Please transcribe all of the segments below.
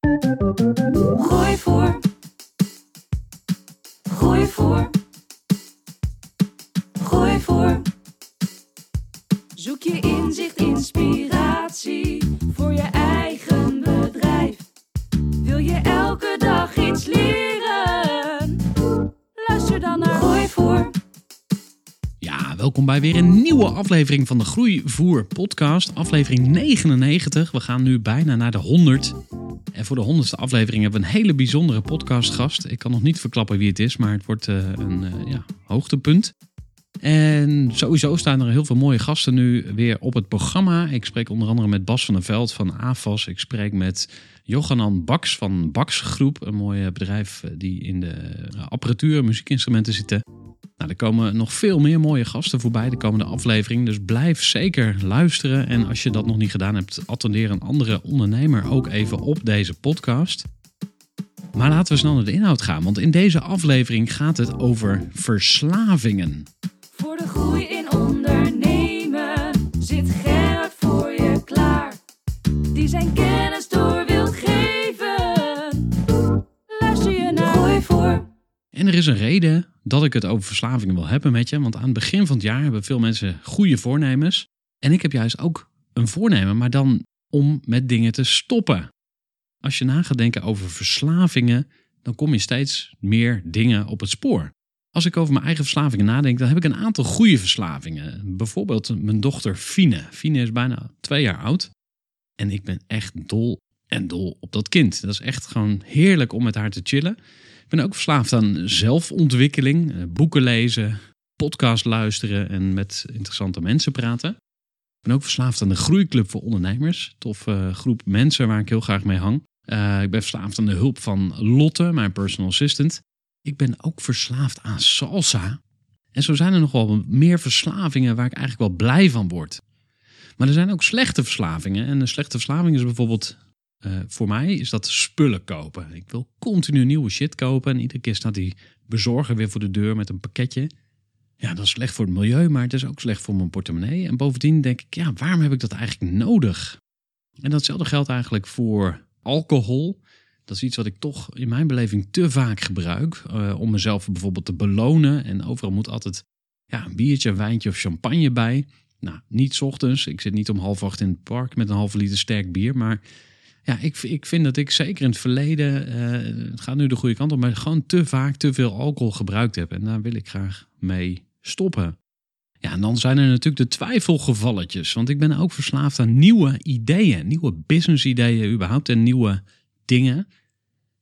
Gooi voor. Gooi voor. Gooi voor. Zoek je inzicht, inspiratie voor je eigen bedrijf. Wil je elke dag iets leren? Luister dan naar Gooi voor. Ja, welkom bij weer een nieuwe aflevering van de Groeivoer podcast. Aflevering 99. We gaan nu bijna naar de 100. En voor de honderdste aflevering hebben we een hele bijzondere podcastgast. Ik kan nog niet verklappen wie het is, maar het wordt eh, een eh, ja, hoogtepunt. En sowieso staan er heel veel mooie gasten nu weer op het programma. Ik spreek onder andere met Bas van der Veld van AFAS. Ik spreek met Johanan Baks van Baks Groep, een mooi bedrijf eh, die in de apparatuur en muziekinstrumenten zitten. Nou, er komen nog veel meer mooie gasten voorbij de komende aflevering. Dus blijf zeker luisteren. En als je dat nog niet gedaan hebt, attendeer een andere ondernemer ook even op deze podcast. Maar laten we snel naar de inhoud gaan, want in deze aflevering gaat het over verslavingen. Groei in ondernemen zit Gerard voor je klaar. Die zijn kennis door wil geven. Luister je naar voor. En er is een reden dat ik het over verslavingen wil hebben met je. Want aan het begin van het jaar hebben veel mensen goede voornemens. En ik heb juist ook een voornemen, maar dan om met dingen te stoppen. Als je na gaat denken over verslavingen, dan kom je steeds meer dingen op het spoor. Als ik over mijn eigen verslavingen nadenk, dan heb ik een aantal goede verslavingen. Bijvoorbeeld mijn dochter Fine. Fine is bijna twee jaar oud. En ik ben echt dol en dol op dat kind. Dat is echt gewoon heerlijk om met haar te chillen. Ik ben ook verslaafd aan zelfontwikkeling, eh, boeken lezen, podcast luisteren en met interessante mensen praten. Ik ben ook verslaafd aan de Groeiclub voor Ondernemers. Tof uh, groep mensen waar ik heel graag mee hang. Uh, ik ben verslaafd aan de hulp van Lotte, mijn personal assistant. Ik ben ook verslaafd aan salsa. En zo zijn er nog wel meer verslavingen waar ik eigenlijk wel blij van word. Maar er zijn ook slechte verslavingen. En een slechte verslaving is bijvoorbeeld uh, voor mij is dat spullen kopen. Ik wil continu nieuwe shit kopen. En iedere keer staat die bezorger weer voor de deur met een pakketje. Ja, dat is slecht voor het milieu, maar het is ook slecht voor mijn portemonnee. En bovendien denk ik, ja, waarom heb ik dat eigenlijk nodig? En datzelfde geldt eigenlijk voor alcohol. Dat is iets wat ik toch in mijn beleving te vaak gebruik. Uh, om mezelf bijvoorbeeld te belonen. En overal moet altijd ja, een biertje, een wijntje of champagne bij. Nou, niet ochtends. Ik zit niet om half acht in het park met een halve liter sterk bier. Maar ja, ik, ik vind dat ik zeker in het verleden, uh, het gaat nu de goede kant op, maar gewoon te vaak te veel alcohol gebruikt heb. En daar wil ik graag mee stoppen. Ja, en dan zijn er natuurlijk de twijfelgevalletjes. Want ik ben ook verslaafd aan nieuwe ideeën, nieuwe business ideeën überhaupt en nieuwe dingen.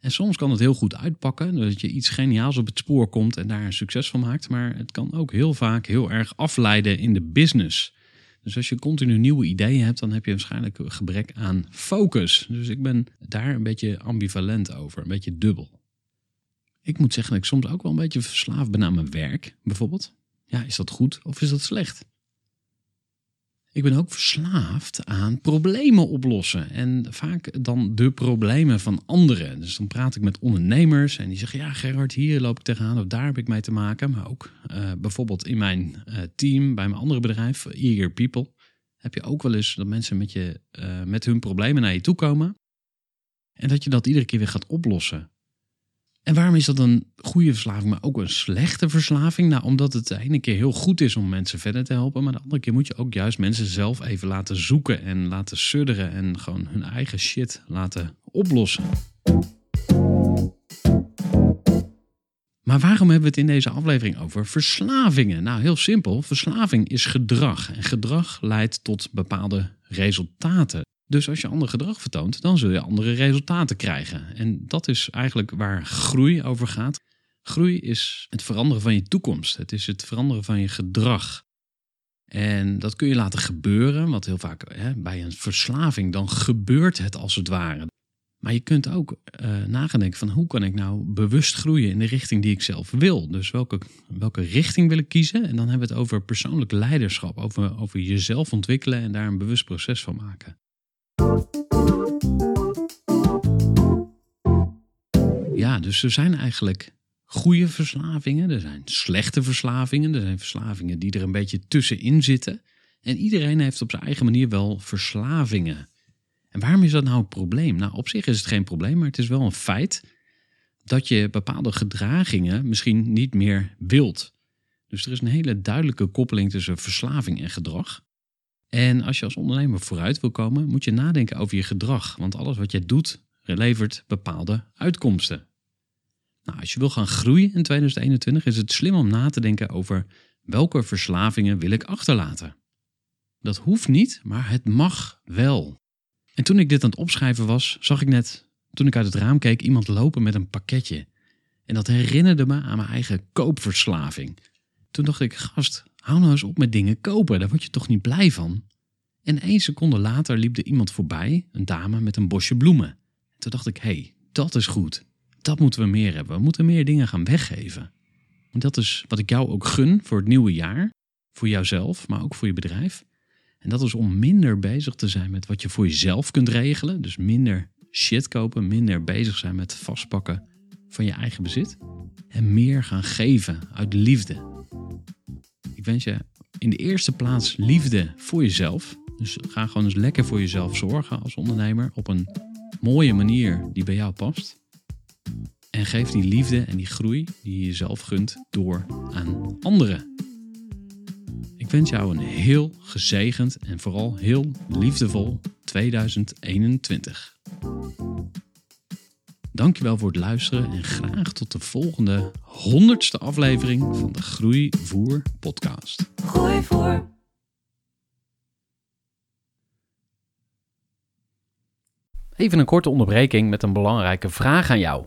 En soms kan het heel goed uitpakken, dat je iets geniaals op het spoor komt en daar een succes van maakt. Maar het kan ook heel vaak heel erg afleiden in de business. Dus als je continu nieuwe ideeën hebt, dan heb je waarschijnlijk een gebrek aan focus. Dus ik ben daar een beetje ambivalent over, een beetje dubbel. Ik moet zeggen dat ik soms ook wel een beetje verslaafd ben aan mijn werk, bijvoorbeeld. Ja, is dat goed of is dat slecht? Ik ben ook verslaafd aan problemen oplossen. En vaak dan de problemen van anderen. Dus dan praat ik met ondernemers en die zeggen: Ja, Gerard, hier loop ik tegenaan of daar heb ik mee te maken. Maar ook uh, bijvoorbeeld in mijn uh, team, bij mijn andere bedrijf, Eager People, heb je ook wel eens dat mensen met, je, uh, met hun problemen naar je toe komen. En dat je dat iedere keer weer gaat oplossen. En waarom is dat een goede verslaving, maar ook een slechte verslaving? Nou, omdat het de ene keer heel goed is om mensen verder te helpen, maar de andere keer moet je ook juist mensen zelf even laten zoeken en laten sudderen en gewoon hun eigen shit laten oplossen. Maar waarom hebben we het in deze aflevering over verslavingen? Nou, heel simpel. Verslaving is gedrag. En gedrag leidt tot bepaalde resultaten. Dus als je ander gedrag vertoont, dan zul je andere resultaten krijgen. En dat is eigenlijk waar groei over gaat. Groei is het veranderen van je toekomst. Het is het veranderen van je gedrag. En dat kun je laten gebeuren, want heel vaak hè, bij een verslaving dan gebeurt het als het ware. Maar je kunt ook uh, nadenken van hoe kan ik nou bewust groeien in de richting die ik zelf wil. Dus welke, welke richting wil ik kiezen? En dan hebben we het over persoonlijk leiderschap, over, over jezelf ontwikkelen en daar een bewust proces van maken. Dus er zijn eigenlijk goede verslavingen, er zijn slechte verslavingen, er zijn verslavingen die er een beetje tussenin zitten. En iedereen heeft op zijn eigen manier wel verslavingen. En waarom is dat nou een probleem? Nou, op zich is het geen probleem, maar het is wel een feit dat je bepaalde gedragingen misschien niet meer wilt. Dus er is een hele duidelijke koppeling tussen verslaving en gedrag. En als je als ondernemer vooruit wil komen, moet je nadenken over je gedrag. Want alles wat je doet, levert bepaalde uitkomsten. Nou, als je wil gaan groeien in 2021, is het slim om na te denken over welke verslavingen wil ik achterlaten. Dat hoeft niet, maar het mag wel. En toen ik dit aan het opschrijven was, zag ik net, toen ik uit het raam keek, iemand lopen met een pakketje. En dat herinnerde me aan mijn eigen koopverslaving. Toen dacht ik, gast, hou nou eens op met dingen kopen, daar word je toch niet blij van? En één seconde later liep er iemand voorbij, een dame met een bosje bloemen. toen dacht ik, hé, hey, dat is goed. Dat moeten we meer hebben. We moeten meer dingen gaan weggeven. En dat is wat ik jou ook gun voor het nieuwe jaar. Voor jouzelf, maar ook voor je bedrijf. En dat is om minder bezig te zijn met wat je voor jezelf kunt regelen. Dus minder shit kopen, minder bezig zijn met vastpakken van je eigen bezit. En meer gaan geven uit liefde. Ik wens je in de eerste plaats liefde voor jezelf. Dus ga gewoon eens lekker voor jezelf zorgen als ondernemer op een mooie manier die bij jou past. En geef die liefde en die groei die je jezelf gunt door aan anderen. Ik wens jou een heel gezegend en vooral heel liefdevol 2021. Dankjewel voor het luisteren en graag tot de volgende honderdste aflevering van de Groeivoer podcast. Groeivoer. Even een korte onderbreking met een belangrijke vraag aan jou.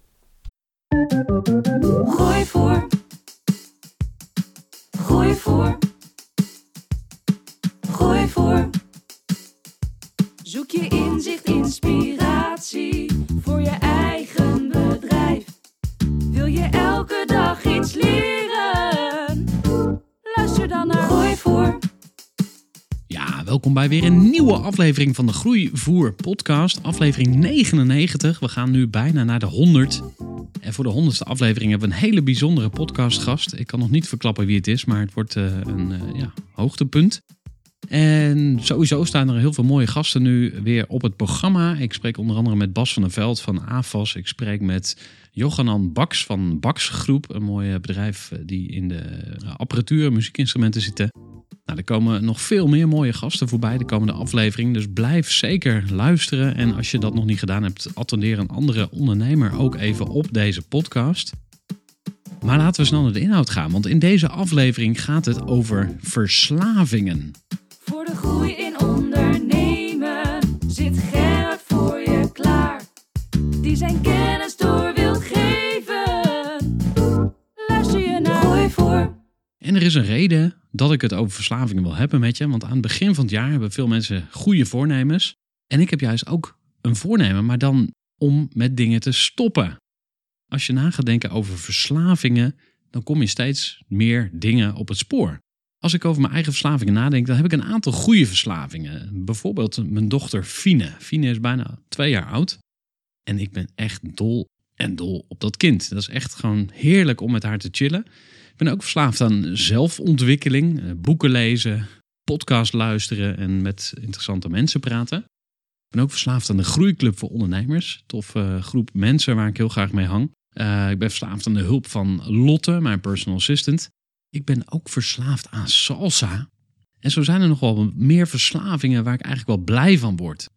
Gooi voor. Gooi voor. Gooi voor. Zoek je inzicht, inspiratie voor je eigen bedrijf. Wil je elke dag iets leren? Luister dan naar Gooi voor. Ja, welkom bij weer een nieuwe aflevering van de Groeivoer podcast. Aflevering 99. We gaan nu bijna naar de 100. Voor de honderdste aflevering hebben we een hele bijzondere podcastgast. Ik kan nog niet verklappen wie het is, maar het wordt uh, een uh, ja, hoogtepunt. En sowieso staan er heel veel mooie gasten nu weer op het programma. Ik spreek onder andere met Bas van der Veld van AFAS. Ik spreek met Johanan Baks van Baks Groep. Een mooi bedrijf die in de apparatuur en muziekinstrumenten zitten. Nou, er komen nog veel meer mooie gasten voorbij de komende aflevering. Dus blijf zeker luisteren. En als je dat nog niet gedaan hebt, attendeer een andere ondernemer ook even op deze podcast. Maar laten we snel naar de inhoud gaan, want in deze aflevering gaat het over verslavingen. Voor de groei in ondernemen er is een reden dat ik het over verslavingen wil hebben met je. Want aan het begin van het jaar hebben veel mensen goede voornemens. En ik heb juist ook een voornemen, maar dan om met dingen te stoppen. Als je na gaat denken over verslavingen, dan kom je steeds meer dingen op het spoor. Als ik over mijn eigen verslavingen nadenk, dan heb ik een aantal goede verslavingen. Bijvoorbeeld mijn dochter Fine. Fine is bijna twee jaar oud. En ik ben echt dol en dol op dat kind. Dat is echt gewoon heerlijk om met haar te chillen. Ben ook verslaafd aan zelfontwikkeling, eh, boeken lezen, podcast luisteren en met interessante mensen praten. Ik ben ook verslaafd aan de Groeiclub voor Ondernemers. Tof uh, groep mensen waar ik heel graag mee hang. Uh, ik ben verslaafd aan de hulp van Lotte, mijn personal assistant. Ik ben ook verslaafd aan salsa. En zo zijn er nog wel meer verslavingen waar ik eigenlijk wel blij van word.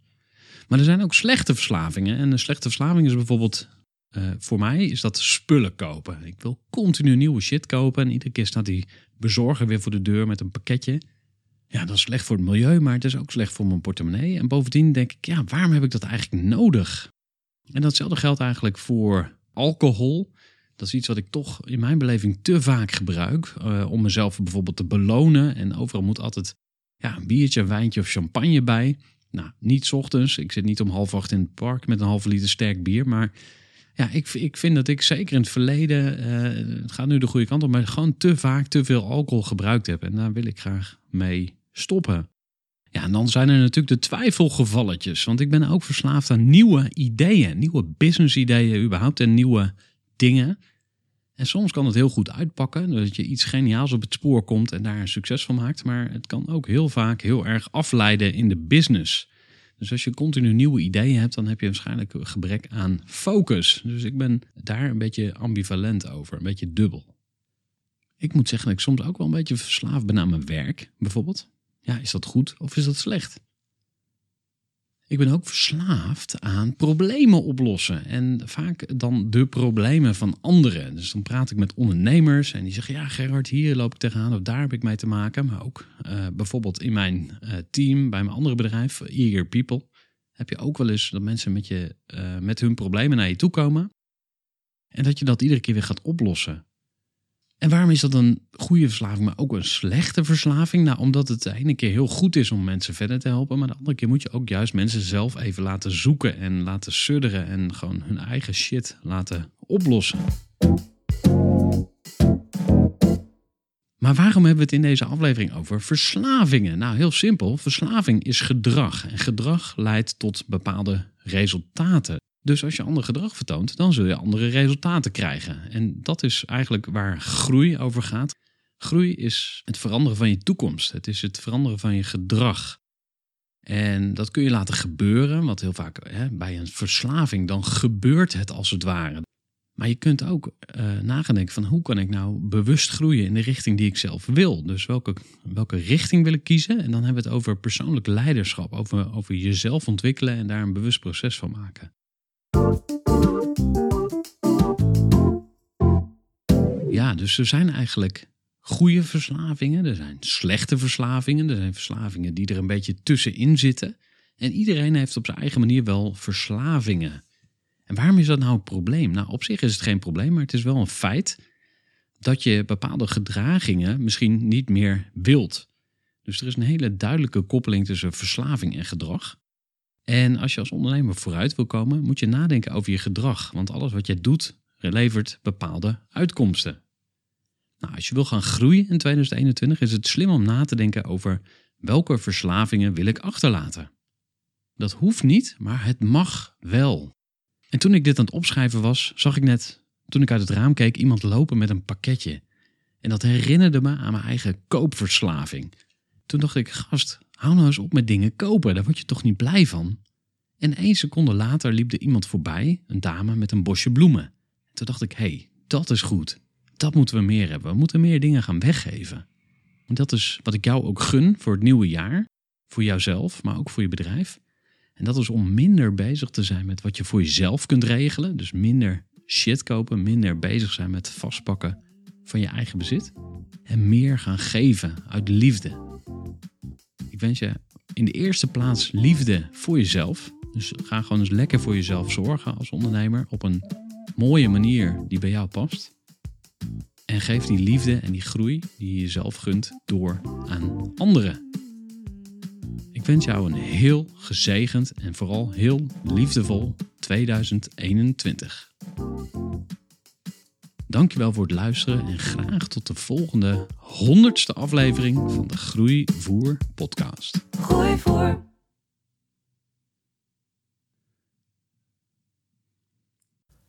Maar er zijn ook slechte verslavingen. En een slechte verslaving is bijvoorbeeld, uh, voor mij, is dat spullen kopen. Ik wil continu nieuwe shit kopen. En iedere keer staat die bezorger weer voor de deur met een pakketje. Ja, dat is slecht voor het milieu, maar het is ook slecht voor mijn portemonnee. En bovendien denk ik, ja, waarom heb ik dat eigenlijk nodig? En datzelfde geldt eigenlijk voor alcohol. Dat is iets wat ik toch in mijn beleving te vaak gebruik. Uh, om mezelf bijvoorbeeld te belonen. En overal moet altijd ja, een biertje, een wijntje of champagne bij. Nou, niet ochtends. Ik zit niet om half acht in het park met een halve liter sterk bier. Maar ja, ik, ik vind dat ik zeker in het verleden, uh, het gaat nu de goede kant op, maar gewoon te vaak te veel alcohol gebruikt heb. En daar wil ik graag mee stoppen. Ja, en dan zijn er natuurlijk de twijfelgevalletjes. Want ik ben ook verslaafd aan nieuwe ideeën, nieuwe business ideeën überhaupt en nieuwe dingen. En soms kan het heel goed uitpakken, dat je iets geniaals op het spoor komt en daar een succes van maakt. Maar het kan ook heel vaak heel erg afleiden in de business. Dus als je continu nieuwe ideeën hebt, dan heb je waarschijnlijk een gebrek aan focus. Dus ik ben daar een beetje ambivalent over, een beetje dubbel. Ik moet zeggen dat ik soms ook wel een beetje verslaafd ben aan mijn werk, bijvoorbeeld. Ja, is dat goed of is dat slecht? Ik ben ook verslaafd aan problemen oplossen. En vaak dan de problemen van anderen. Dus dan praat ik met ondernemers en die zeggen: Ja, Gerard, hier loop ik tegenaan of daar heb ik mee te maken. Maar ook uh, bijvoorbeeld in mijn uh, team, bij mijn andere bedrijf, Eager People, heb je ook wel eens dat mensen met, je, uh, met hun problemen naar je toe komen. En dat je dat iedere keer weer gaat oplossen. En waarom is dat een goede verslaving, maar ook een slechte verslaving? Nou, omdat het de ene keer heel goed is om mensen verder te helpen, maar de andere keer moet je ook juist mensen zelf even laten zoeken en laten sudderen en gewoon hun eigen shit laten oplossen. Maar waarom hebben we het in deze aflevering over verslavingen? Nou, heel simpel. Verslaving is gedrag. En gedrag leidt tot bepaalde resultaten. Dus als je ander gedrag vertoont, dan zul je andere resultaten krijgen. En dat is eigenlijk waar groei over gaat. Groei is het veranderen van je toekomst. Het is het veranderen van je gedrag. En dat kun je laten gebeuren, wat heel vaak hè, bij een verslaving, dan gebeurt het als het ware. Maar je kunt ook uh, nadenken van hoe kan ik nou bewust groeien in de richting die ik zelf wil. Dus welke, welke richting wil ik kiezen? En dan hebben we het over persoonlijk leiderschap, over, over jezelf ontwikkelen en daar een bewust proces van maken. Dus er zijn eigenlijk goede verslavingen, er zijn slechte verslavingen, er zijn verslavingen die er een beetje tussenin zitten. En iedereen heeft op zijn eigen manier wel verslavingen. En waarom is dat nou een probleem? Nou, op zich is het geen probleem, maar het is wel een feit dat je bepaalde gedragingen misschien niet meer wilt. Dus er is een hele duidelijke koppeling tussen verslaving en gedrag. En als je als ondernemer vooruit wil komen, moet je nadenken over je gedrag. Want alles wat je doet, levert bepaalde uitkomsten. Nou, als je wil gaan groeien in 2021, is het slim om na te denken over welke verslavingen wil ik achterlaten. Dat hoeft niet, maar het mag wel. En toen ik dit aan het opschrijven was, zag ik net, toen ik uit het raam keek, iemand lopen met een pakketje. En dat herinnerde me aan mijn eigen koopverslaving. Toen dacht ik, gast, hou nou eens op met dingen kopen, daar word je toch niet blij van? En één seconde later liep er iemand voorbij, een dame met een bosje bloemen. Toen dacht ik, hé, hey, dat is goed. Dat moeten we meer hebben. We moeten meer dingen gaan weggeven. En dat is wat ik jou ook gun voor het nieuwe jaar. Voor jouzelf, maar ook voor je bedrijf. En dat is om minder bezig te zijn met wat je voor jezelf kunt regelen. Dus minder shit kopen, minder bezig zijn met vastpakken van je eigen bezit. En meer gaan geven uit liefde. Ik wens je in de eerste plaats liefde voor jezelf. Dus ga gewoon eens lekker voor jezelf zorgen als ondernemer op een mooie manier die bij jou past. En geef die liefde en die groei die je jezelf gunt door aan anderen. Ik wens jou een heel gezegend en vooral heel liefdevol 2021. Dankjewel voor het luisteren en graag tot de volgende honderdste aflevering van de Groeivoer podcast. Gooi